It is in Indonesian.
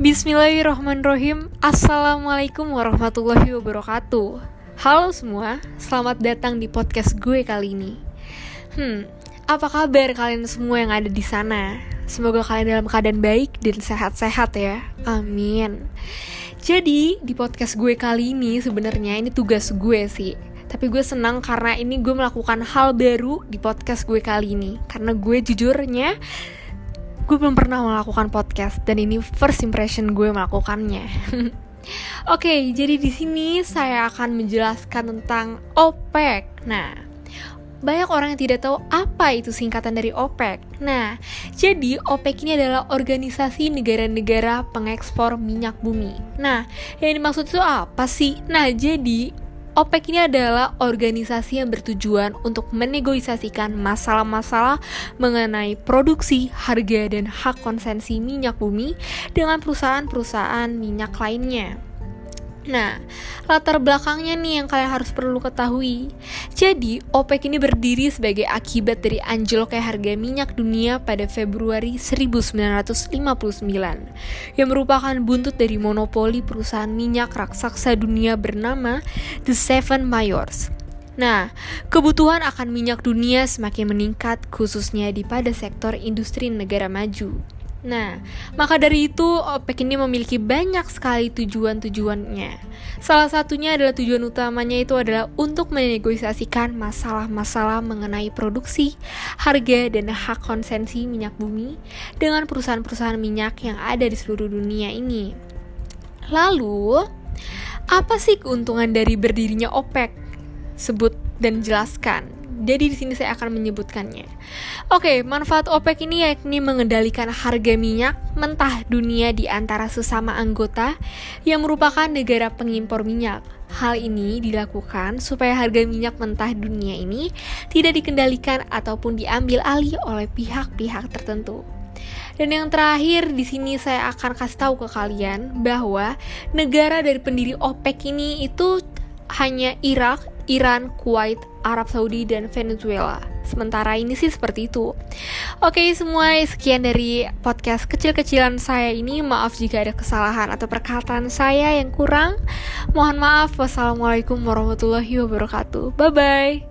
Bismillahirrahmanirrahim. Assalamualaikum warahmatullahi wabarakatuh. Halo semua, selamat datang di podcast gue kali ini. Hmm, apa kabar kalian semua yang ada di sana? Semoga kalian dalam keadaan baik dan sehat-sehat ya. Amin. Jadi, di podcast gue kali ini sebenarnya ini tugas gue sih. Tapi gue senang karena ini gue melakukan hal baru di podcast gue kali ini. Karena gue jujurnya gue belum pernah melakukan podcast dan ini first impression gue melakukannya. Oke, okay, jadi di sini saya akan menjelaskan tentang OPEC. Nah, banyak orang yang tidak tahu apa itu singkatan dari OPEC. Nah, jadi OPEC ini adalah organisasi negara-negara pengekspor minyak bumi. Nah, yang dimaksud itu apa sih? Nah, jadi OPEC ini adalah organisasi yang bertujuan untuk menegosiasikan masalah-masalah mengenai produksi, harga, dan hak konsensi minyak bumi dengan perusahaan-perusahaan minyak lainnya. Nah, latar belakangnya nih yang kalian harus perlu ketahui. Jadi, OPEC ini berdiri sebagai akibat dari anjloknya harga minyak dunia pada Februari 1959 yang merupakan buntut dari monopoli perusahaan minyak raksasa dunia bernama The Seven Mayors. Nah, kebutuhan akan minyak dunia semakin meningkat khususnya di pada sektor industri negara maju. Nah, maka dari itu OPEC ini memiliki banyak sekali tujuan-tujuannya. Salah satunya adalah tujuan utamanya itu adalah untuk menegosiasikan masalah-masalah mengenai produksi, harga, dan hak konsensi minyak bumi dengan perusahaan-perusahaan minyak yang ada di seluruh dunia ini. Lalu, apa sih keuntungan dari berdirinya OPEC? Sebut dan jelaskan. Jadi di sini saya akan menyebutkannya. Oke, manfaat OPEC ini yakni mengendalikan harga minyak mentah dunia di antara sesama anggota yang merupakan negara pengimpor minyak. Hal ini dilakukan supaya harga minyak mentah dunia ini tidak dikendalikan ataupun diambil alih oleh pihak-pihak tertentu. Dan yang terakhir di sini saya akan kasih tahu ke kalian bahwa negara dari pendiri OPEC ini itu hanya Irak, Iran, Kuwait, Arab Saudi, dan Venezuela. Sementara ini sih seperti itu. Oke, semua sekian dari podcast kecil-kecilan saya ini. Maaf jika ada kesalahan atau perkataan saya yang kurang. Mohon maaf. Wassalamualaikum warahmatullahi wabarakatuh. Bye bye.